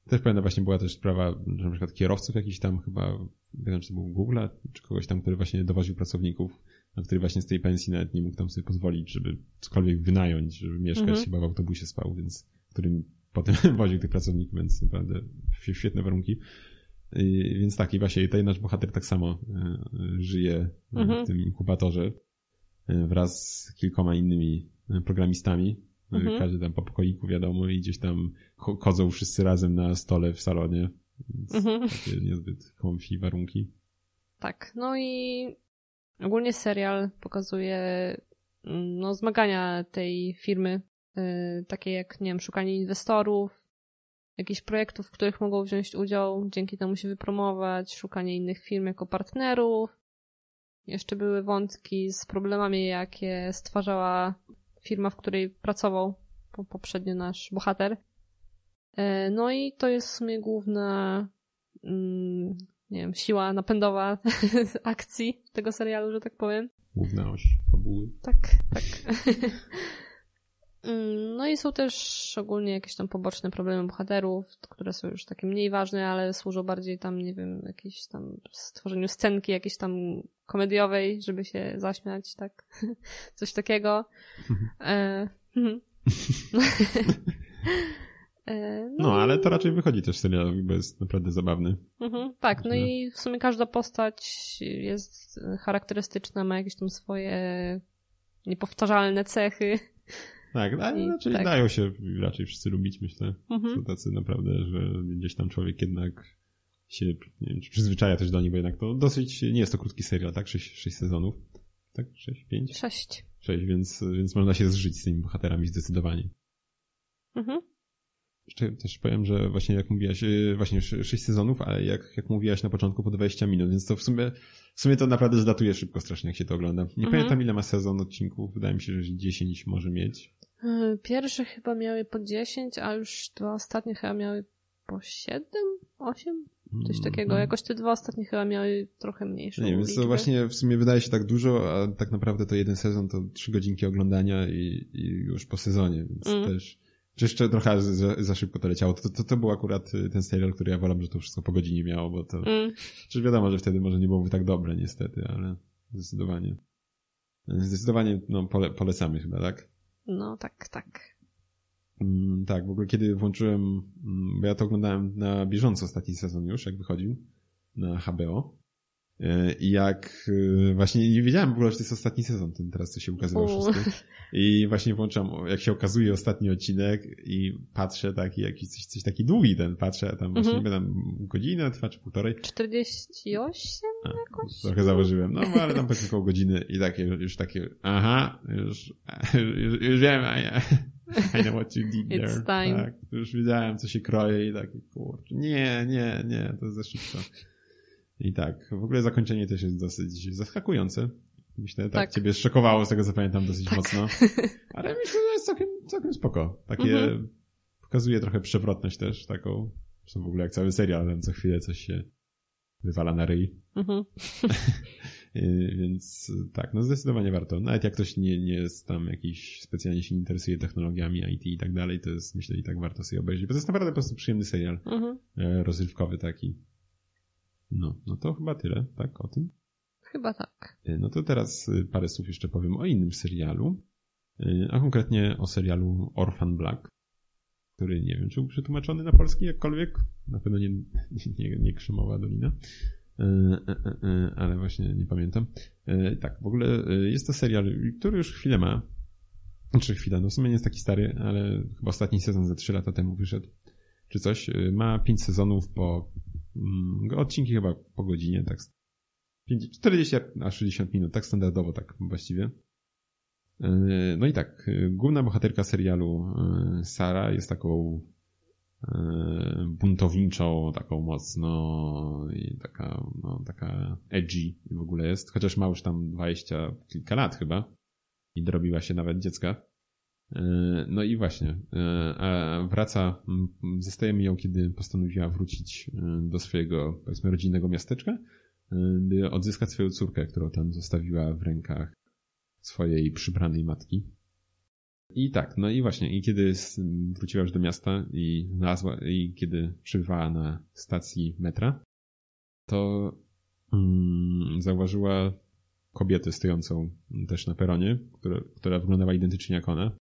Też pamiętam właśnie była też sprawa, że na przykład kierowców jakiś tam chyba, nie wiem czy to był Google, czy kogoś tam, który właśnie dowoził pracowników na który właśnie z tej pensji nawet nie mógł tam sobie pozwolić, żeby cokolwiek wynająć, żeby mieszkać, mhm. chyba w autobusie spał, więc którym potem woził tych pracowników, więc naprawdę świetne warunki. I, więc tak, i właśnie tutaj nasz bohater tak samo y, żyje mhm. w tym inkubatorze y, wraz z kilkoma innymi programistami. Mhm. Każdy tam po pokoiku, wiadomo, i gdzieś tam chodzą wszyscy razem na stole w salonie. Więc mhm. takie niezbyt comfy warunki. Tak, no i Ogólnie serial pokazuje mm, no, zmagania tej firmy, yy, takie jak, nie wiem, szukanie inwestorów, jakichś projektów, w których mogą wziąć udział, dzięki temu się wypromować, szukanie innych firm jako partnerów. Jeszcze były wątki z problemami, jakie stwarzała firma, w której pracował poprzednio nasz bohater. Yy, no i to jest w sumie główna mm, nie wiem, siła napędowa akcji tego serialu, że tak powiem. Główna oś fabuły. Tak, tak. Mm, no i są też ogólnie jakieś tam poboczne problemy bohaterów, które są już takie mniej ważne, ale służą bardziej tam, nie wiem, jakieś tam stworzeniu scenki jakiejś tam komediowej, żeby się zaśmiać, tak? Coś takiego. e... E, no, no, ale to raczej wychodzi też serialowi, bo jest naprawdę zabawny. Mhm, tak, no i w sumie każda postać jest charakterystyczna, ma jakieś tam swoje niepowtarzalne cechy. Tak, a, I, raczej tak. dają się raczej wszyscy lubić, myślę. Mhm. Są tacy naprawdę, że gdzieś tam człowiek jednak się nie wiem, czy przyzwyczaja też do nich, bo jednak to dosyć, nie jest to krótki serial, tak? Sześć, sześć sezonów. Tak? Sześć, pięć? Sześć. Sześć, więc, więc można się zżyć z tymi bohaterami zdecydowanie. Mhm. Jeszcze też powiem, że właśnie jak mówiłaś, y, właśnie 6 sezonów, ale jak, jak mówiłaś na początku po 20 minut, więc to w sumie, w sumie to naprawdę zdatuje szybko strasznie, jak się to ogląda. Nie mhm. pamiętam ile ma sezon odcinków, wydaje mi się, że 10 może mieć. Y, pierwsze chyba miały po 10, a już dwa ostatnie chyba miały po 7, 8? Coś mm, takiego. Jakoś te dwa ostatnie chyba miały trochę mniejszą Nie, więc to właśnie w sumie wydaje się tak dużo, a tak naprawdę to jeden sezon to trzy godzinki oglądania i, i już po sezonie, więc mm. też czy jeszcze trochę za, za, szybko to leciało. To, to, to był akurat y, ten serial, który ja wolę, że to wszystko po godzinie miało, bo to... Mm. Czy wiadomo, że wtedy może nie byłoby tak dobre niestety, ale zdecydowanie. Zdecydowanie no, pole, polecamy chyba, tak? No, tak, tak. Mm, tak, w ogóle kiedy włączyłem, mm, bo ja to oglądałem na bieżąco ostatni sezon już, jak wychodził na HBO. I jak y, właśnie nie wiedziałem w ogóle, że to jest ostatni sezon, ten teraz co się ukazywał wszystko. I właśnie włączam, jak się okazuje ostatni odcinek i patrzę taki, jakiś coś, coś taki długi ten, patrzę, a tam właśnie mm -hmm. tam godzinę trwa, czy półtorej. 48 a, jakoś? Trochę założyłem, no ale tam powiedzmy około godziny i takie, już takie, aha, już, już, już wiem, a ja, I know what you did there. It's time. Tak, już wiedziałem, co się kroje i tak, kurczę, nie, nie, nie, to jest za szybko. I tak, w ogóle zakończenie też jest dosyć zaskakujące. Myślę, tak, Tak. ciebie szokowało, z tego co pamiętam, dosyć Tak. mocno. Ale myślę, że jest całkiem, całkiem spoko. Takie, Mhm. pokazuje trochę przewrotność też, taką, zresztą w ogóle jak cały serial, tam co chwilę coś się wywala na ryj. Mhm. Yy, Więc tak, no zdecydowanie warto. Nawet jak ktoś nie, nie jest tam jakiś, specjalnie się interesuje technologiami, IT i tak dalej, to jest myślę i tak warto sobie obejrzeć, bo to jest naprawdę po prostu przyjemny serial, Mhm. e, rozrywkowy taki. No, no to chyba tyle, tak, o tym. Chyba tak. E, No to teraz y, parę słów jeszcze powiem o innym serialu, y, a konkretnie o serialu Orphan Black, który nie wiem, czy był przetłumaczony na polski jakkolwiek. Na pewno nie, nie, nie Krzemowa Dolina, E, e, e, e, ale właśnie nie pamiętam. E, Tak, w ogóle e, jest to serial, który już chwilę ma. Znaczy chwilę, no w sumie nie jest taki stary, ale chyba ostatni sezon ze 3 lata temu wyszedł, czy coś. E, Ma 5 sezonów po odcinki chyba po godzinie, tak 50 40 a 60 minut, tak standardowo, tak właściwie. Yy, No i tak, yy, główna bohaterka serialu yy, Sara jest taką buntowniczą, taką mocno i taka, no, taka edgy w ogóle jest, chociaż ma już tam 20 kilka lat chyba i dorobiła się nawet dziecka. Yy, No i właśnie, a wraca, zostajemy ją, kiedy postanowiła wrócić yy, do swojego, powiedzmy, rodzinnego miasteczka, by odzyskać swoją córkę, którą tam zostawiła w rękach swojej przybranej matki. I tak, no i właśnie, i kiedy wróciła już do miasta i znalazła, i kiedy przybywała na stacji metra, to mm, zauważyła kobietę stojącą też na peronie, która, która wyglądała identycznie jak ona,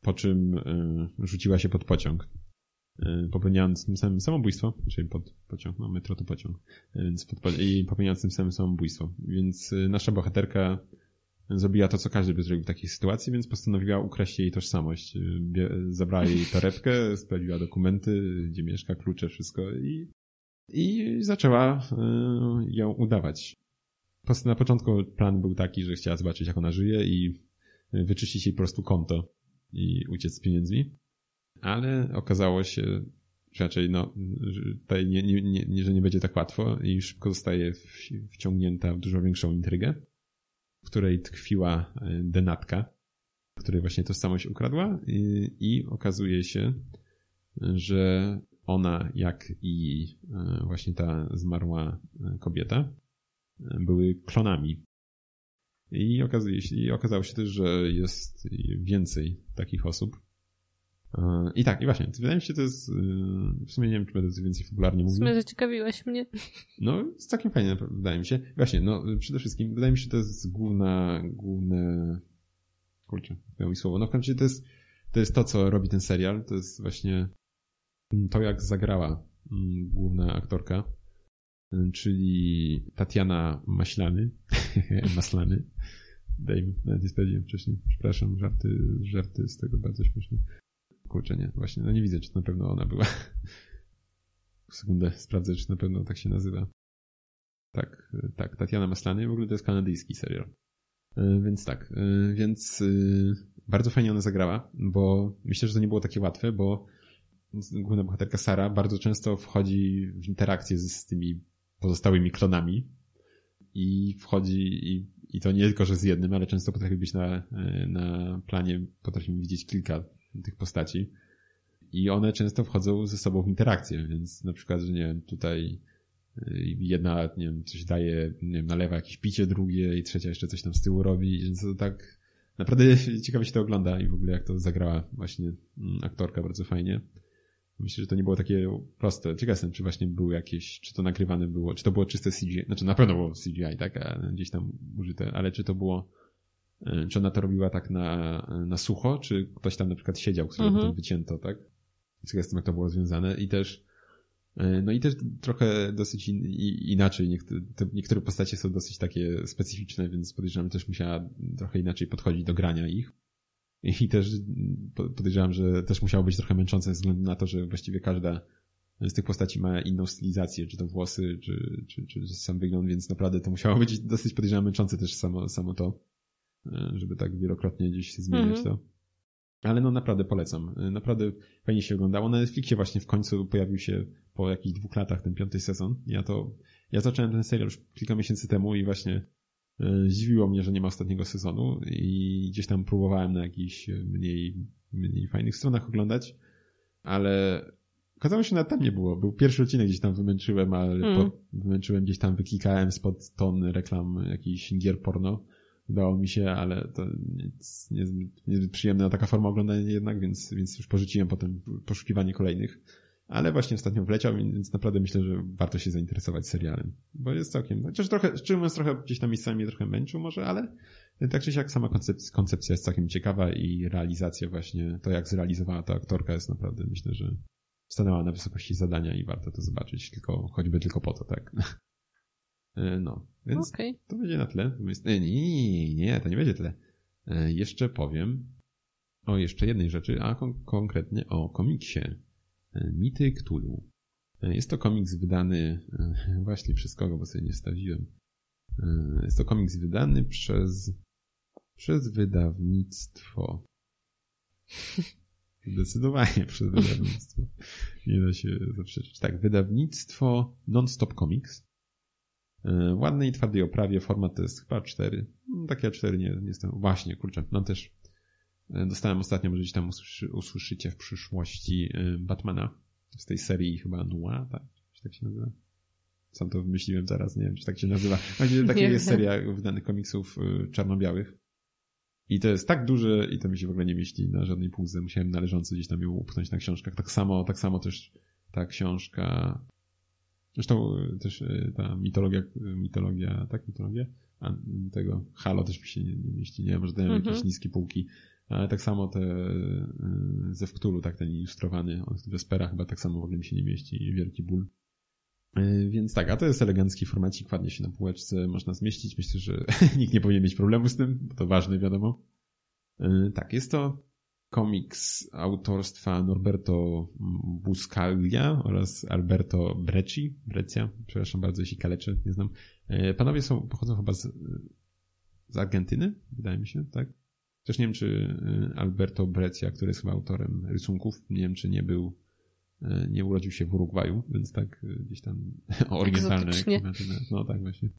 po czym y, rzuciła się pod pociąg, y, popełniając tym samym samobójstwo, czyli pod pociąg, no metro to pociąg, więc pod, po- i popełniając tym samym samobójstwo. Więc y, nasza bohaterka zrobiła to, co każdy by zrobił w takiej sytuacji, więc postanowiła ukraść jej tożsamość. Zabrała jej torebkę, sprawdziła dokumenty, gdzie mieszka, klucze, wszystko i, i zaczęła ją udawać. Na początku plan był taki, że chciała zobaczyć, jak ona żyje i wyczyścić jej po prostu konto i uciec z pieniędzmi. Ale okazało się, że raczej no, nie, nie, nie, że nie będzie tak łatwo i szybko zostaje wciągnięta w dużo większą intrygę, w której tkwiła e, denatka, której właśnie tożsamość ukradła i, i okazuje się, że ona, jak i e, właśnie ta zmarła e, kobieta, były klonami. I się, i okazało się też, że jest więcej takich osób. E, I tak, i właśnie, wydaje mi się, to jest, e, w sumie nie wiem, czy będę więcej fabularnie W mówił. sumie zaciekawiłeś mnie. No, jest całkiem fajnie, wydaje mi się. Właśnie, no, przede wszystkim, wydaje mi się, że to jest główna, główne, kurczę, miało mi słowo. No, w końcu to jest, to jest to, co robi ten serial, to jest właśnie to, jak zagrała mm, główna aktorka, czyli Tatiana Maślany, Maslany. Dave, nawet nie sprawdziłem wcześniej, przepraszam, żarty, żarty z tego bardzo śmieszne. Kurczę, nie, właśnie, no nie widzę, czy na pewno ona była. Sekundę, sprawdzę, czy na pewno tak się nazywa. Tak, tak, Tatiana Maslany, w ogóle to jest kanadyjski serial. Y, Więc tak, y, więc y, bardzo fajnie ona zagrała, bo myślę, że to nie było takie łatwe, bo główna bohaterka Sara bardzo często wchodzi w interakcję z tymi pozostałymi klonami i wchodzi i, i to nie tylko, że z jednym, ale często potrafi być na, na planie, potrafimy widzieć kilka tych postaci i one często wchodzą ze sobą w interakcję, więc na przykład, że nie wiem, tutaj y, jedna, nie wiem, coś daje, nie wiem, nalewa jakieś picie drugie i trzecia jeszcze coś tam z tyłu robi, więc to tak naprawdę ciekawie się to ogląda i w ogóle jak to zagrała właśnie mm, aktorka bardzo fajnie. Myślę, że to nie było takie proste. Ciekaw jestem, czy właśnie były jakieś, czy to nagrywane było, czy to było czyste CGI, znaczy na pewno było CGI, tak, a gdzieś tam użyte, ale czy to było, y, czy ona to robiła tak na, na sucho, czy ktoś tam na przykład siedział, którego Mhm. potem wycięto, tak? Ciekaw jestem, jak to było rozwiązane i też y, no i też trochę dosyć in, i, inaczej. Niektóre, te, niektóre postacie są dosyć takie specyficzne, więc podejrzewam, też musiała trochę inaczej podchodzić do grania ich. I też po- podejrzewam, że też musiało być trochę męczące ze względu na to, że właściwie każda z tych postaci ma inną stylizację, czy to włosy, czy, czy, czy sam wygląd, więc naprawdę to musiało być dosyć podejrzewam męczące też samo, samo to, y, żeby tak wielokrotnie gdzieś zmieniać Mhm. to. Ale no naprawdę polecam. Naprawdę fajnie się oglądało. Na Netflixie właśnie w końcu pojawił się po jakichś dwóch latach ten piąty sezon. Ja to, ja zacząłem ten serial już kilka miesięcy temu i właśnie e, zdziwiło mnie, że nie ma ostatniego sezonu i gdzieś tam próbowałem na jakichś mniej, mniej fajnych stronach oglądać, ale okazało się, że nawet tam nie było. Był pierwszy odcinek, gdzieś tam wymęczyłem, ale mm. po, wymęczyłem gdzieś tam, wyklikałem spod ton reklam jakichś gier porno udało mi się, ale to nic, niezbyt, niezbyt przyjemna taka forma oglądania jednak, więc, więc już porzuciłem potem poszukiwanie kolejnych. Ale właśnie ostatnio wleciał, więc naprawdę myślę, że warto się zainteresować serialem. Bo jest całkiem, chociaż trochę, szczerze mówiąc, trochę gdzieś tam miejscami trochę męczył może, ale tak czy siak sama koncepcja, koncepcja jest całkiem ciekawa i realizacja właśnie, to jak zrealizowała ta aktorka jest naprawdę, myślę, że stanęła na wysokości zadania i warto to zobaczyć, tylko choćby tylko po to, tak. E, no, więc okay. to będzie na tyle. Nie, nie, nie, to nie będzie tyle. E, jeszcze powiem o jeszcze jednej rzeczy, a kon konkretnie o komiksie e, Mity Cthulhu. Jest to komiks wydany właśnie przez kogo, bo sobie nie stawiłem. Jest to komiks wydany przez przez wydawnictwo. Zdecydowanie przez wydawnictwo. Nie da się zaprzeczyć. Tak, wydawnictwo Non-Stop Comics. E, ładnej i twardej oprawie, format to jest chyba 4. No, takie 4 nie, nie jestem. Właśnie, kurczę, mam też e, dostałem ostatnio, może gdzieś tam usłyszy, usłyszycie w przyszłości e, Batmana z tej serii chyba Noir, tak? Czy tak się nazywa? Sam to wymyśliłem teraz, nie wiem, czy tak się nazywa. Właśnie taka jest seria wydanych komiksów czarno-białych. I to jest tak duże i to mi się w ogóle nie mieści na żadnej półce. Musiałem należąco gdzieś tam ją upchnąć na książkach. Tak samo, tak samo też ta książka Zresztą e, też e, ta mitologia, mitologia, tak, mitologia? A tego Halo też mi się nie, nie mieści, nie? Może dają mhm. jakieś niskie półki. Ale tak samo te e, ze Wktulu, tak, ten ilustrowany, w Vespera chyba tak samo w ogóle mi się nie mieści, wielki ból. Więc tak, a to jest elegancki formacik, ładnie się na półeczce można zmieścić. Myślę, że nikt nie powinien mieć problemu z tym, bo to ważne, wiadomo. Tak, jest to komiks autorstwa Norberto Buscaglia oraz Alberto Brecci. Breccia, przepraszam bardzo, jeśli kaleczę, nie znam. E, panowie są, pochodzą chyba z, z Argentyny, wydaje mi się, tak? Też nie wiem, czy e, Alberto Breccia, który jest chyba autorem rysunków, nie wiem, czy nie był, e, nie urodził się w Urugwaju, więc tak gdzieś tam orientalne. No tak właśnie.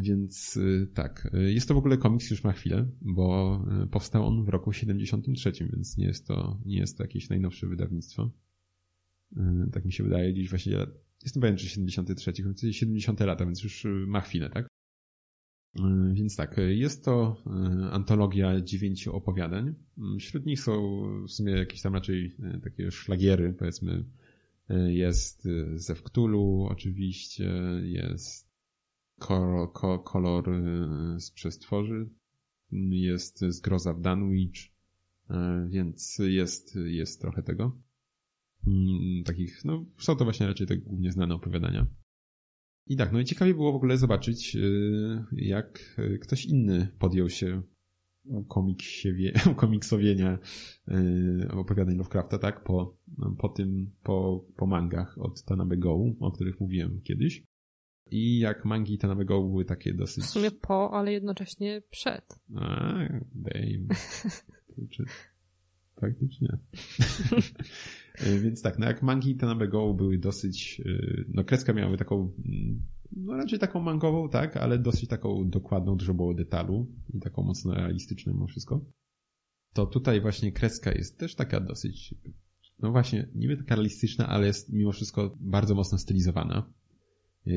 Więc tak, jest to w ogóle komiks już ma chwilę, bo powstał on w roku 73, więc nie jest to, nie jest to jakieś najnowsze wydawnictwo. Tak mi się wydaje, gdzieś właśnie, jestem pewien, czy 73, choć 70 lata, więc już ma chwilę, tak? Więc tak, jest to antologia dziewięciu opowiadań. Wśród nich są w sumie jakieś tam raczej takie szlagiery, powiedzmy. Jest Zew Cthulhu oczywiście, jest kolor, kolor z przestworzy. Jest zgroza w Dunwich, więc jest, jest trochę tego. Mm, takich, no, są to właśnie raczej te głównie znane opowiadania. I tak, no i ciekawie było w ogóle zobaczyć, y, jak ktoś inny podjął się komiksowie, komiksowienia opowiadań Lovecrafta, tak, po, po tym, po, po mangach od Tanabe Go, o których mówiłem kiedyś. I jak mangi Tanabe Go były takie dosyć... W sumie po, ale jednocześnie przed. A, dame. Faktycznie. Więc tak, no jak mangi Tanabe Go były dosyć... Y, no kreska miały taką... No raczej taką mangową, tak, ale dosyć taką dokładną, dużo było detalu i taką mocno realistyczną mimo wszystko. To tutaj właśnie kreska jest też taka dosyć... No właśnie, niby taka realistyczna, ale jest mimo wszystko bardzo mocno stylizowana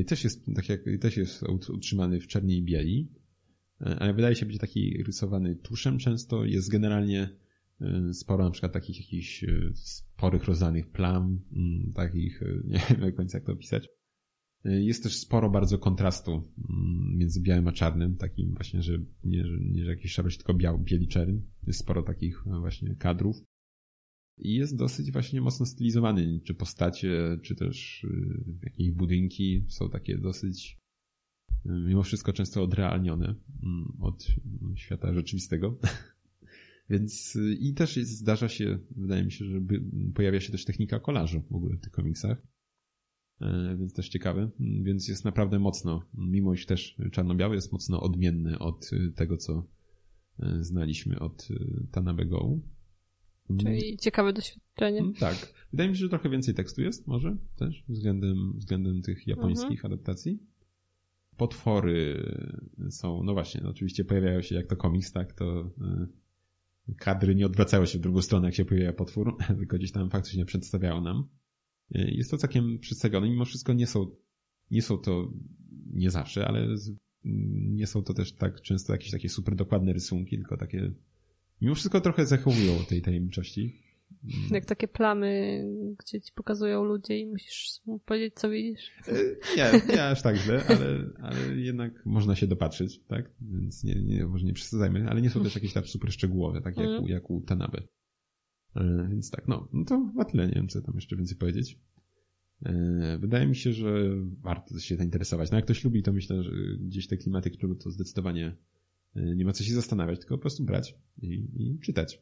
też jest, tak jak, też jest utrzymany w czerni i bieli, e, ale wydaje się być taki rysowany tuszem często. Jest generalnie e, sporo na przykład takich jakichś e, sporych rozdanych plam, mm, takich, nie wiem do końca jak to opisać. Jest też sporo bardzo kontrastu mm, między białym a czarnym, takim właśnie, że nie, nie, że jakiś szabel, tylko biał, bieli czerń. Jest sporo takich właśnie kadrów. I jest dosyć właśnie mocno stylizowany, czy postacie, czy też jakieś budynki są takie dosyć mimo wszystko często odrealnione mm, od świata rzeczywistego. Więc y, i też jest, zdarza się, wydaje mi się, że pojawia się też technika kolażu w ogóle w tych komiksach. E, więc też ciekawe. Mm, więc jest naprawdę mocno, mimo iż też czarno-biały jest mocno odmienny od tego, co znaliśmy od Tanabe Go. Czyli ciekawe doświadczenie. Mm, Tak. Wydaje mi się, że trochę więcej tekstu jest, może też, względem, względem tych japońskich adaptacji. Potwory są, no właśnie, oczywiście pojawiają się jak to komiks, tak, to y, kadry nie odwracały się w drugą stronę, jak się pojawia potwór, tylko gdzieś tam faktycznie przedstawiało nam. Y, Jest to całkiem przedstawione, mimo wszystko nie są, nie są to, nie zawsze, ale z, nie są to też tak często jakieś takie super dokładne rysunki, tylko takie, mimo wszystko trochę zachowują tej tajemniczości. Jak takie plamy, gdzie ci pokazują ludzie i musisz powiedzieć, co widzisz. E, Nie, nie aż tak źle, ale, ale jednak można się dopatrzyć, tak? Więc nie, nie, może nie przesadzajmy, ale nie są też jakieś tam super szczegółowe, tak jak, u, jak u Tanabe. Więc tak, no, no to chyba tyle, nie wiem, co tam jeszcze więcej powiedzieć. E, Wydaje mi się, że warto się zainteresować. No jak ktoś lubi, to myślę, że gdzieś te klimaty klubu to zdecydowanie e, nie ma co się zastanawiać, tylko po prostu brać i, i czytać.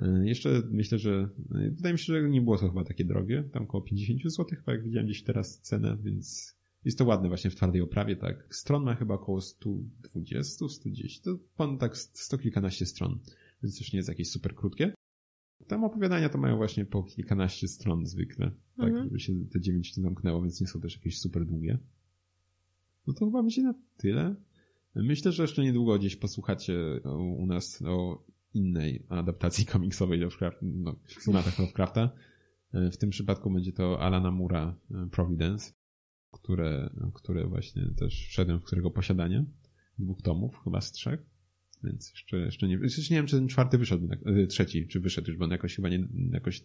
E, Jeszcze myślę, że e, wydaje mi się, że nie było to chyba takie drogie, tam około 50 zł, chyba jak widziałem gdzieś teraz cenę, więc jest to ładne właśnie w twardej oprawie, tak. Stron ma chyba około 120, 110, to pan tak sto kilkanaście stron, więc już nie jest jakieś super krótkie. Tam opowiadania to mają właśnie po kilkanaście stron zwykle, tak, Mhm. żeby się te dziewięć nie zamknęło, więc nie są też jakieś super długie. No to chyba będzie na tyle. Myślę, że jeszcze niedługo gdzieś posłuchacie o, u nas o innej adaptacji komiksowej Lovecraft, no, w klimatach Lovecrafta. W tym przypadku będzie to Alana Mura e, Providence, które, które właśnie też wszedłem w którego posiadanie. Dwóch tomów, chyba z trzech. Więc jeszcze, jeszcze nie, jeszcze nie wiem, czy ten czwarty wyszedł, e, trzeci, czy wyszedł już, bo on jakoś chyba nie, jakoś,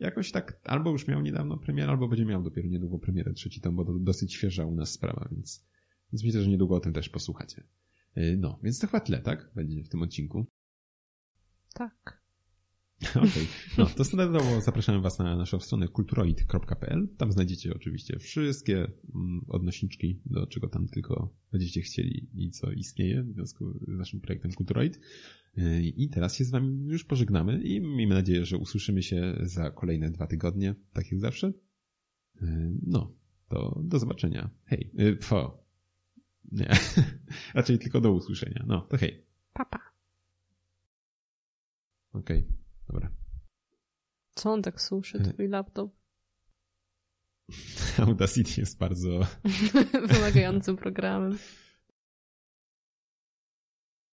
jakoś tak, albo już miał niedawno premierę, albo będzie miał dopiero niedługo premierę trzeci tom, bo to dosyć świeża u nas sprawa, więc, więc myślę, że niedługo o tym też posłuchacie. E, No, więc to chyba tyle, tak? Będzie w tym odcinku. Tak. Okej, no to standardowo zapraszamy Was na naszą stronę kulturoid.pl. Tam znajdziecie oczywiście wszystkie mm, odnośniczki, do czego tam tylko będziecie chcieli i co istnieje w związku z naszym projektem Kulturoid. Yy, I teraz się z Wami już pożegnamy i miejmy nadzieję, że usłyszymy się za kolejne dwa tygodnie, tak jak zawsze. Yy, No, to do zobaczenia. Hej, yy, fo. Nie, raczej tylko do usłyszenia. No, to hej. Papa. Okej, dobra. Co on tak suszy, twój laptop? Audacity jest bardzo Wymagającym programem.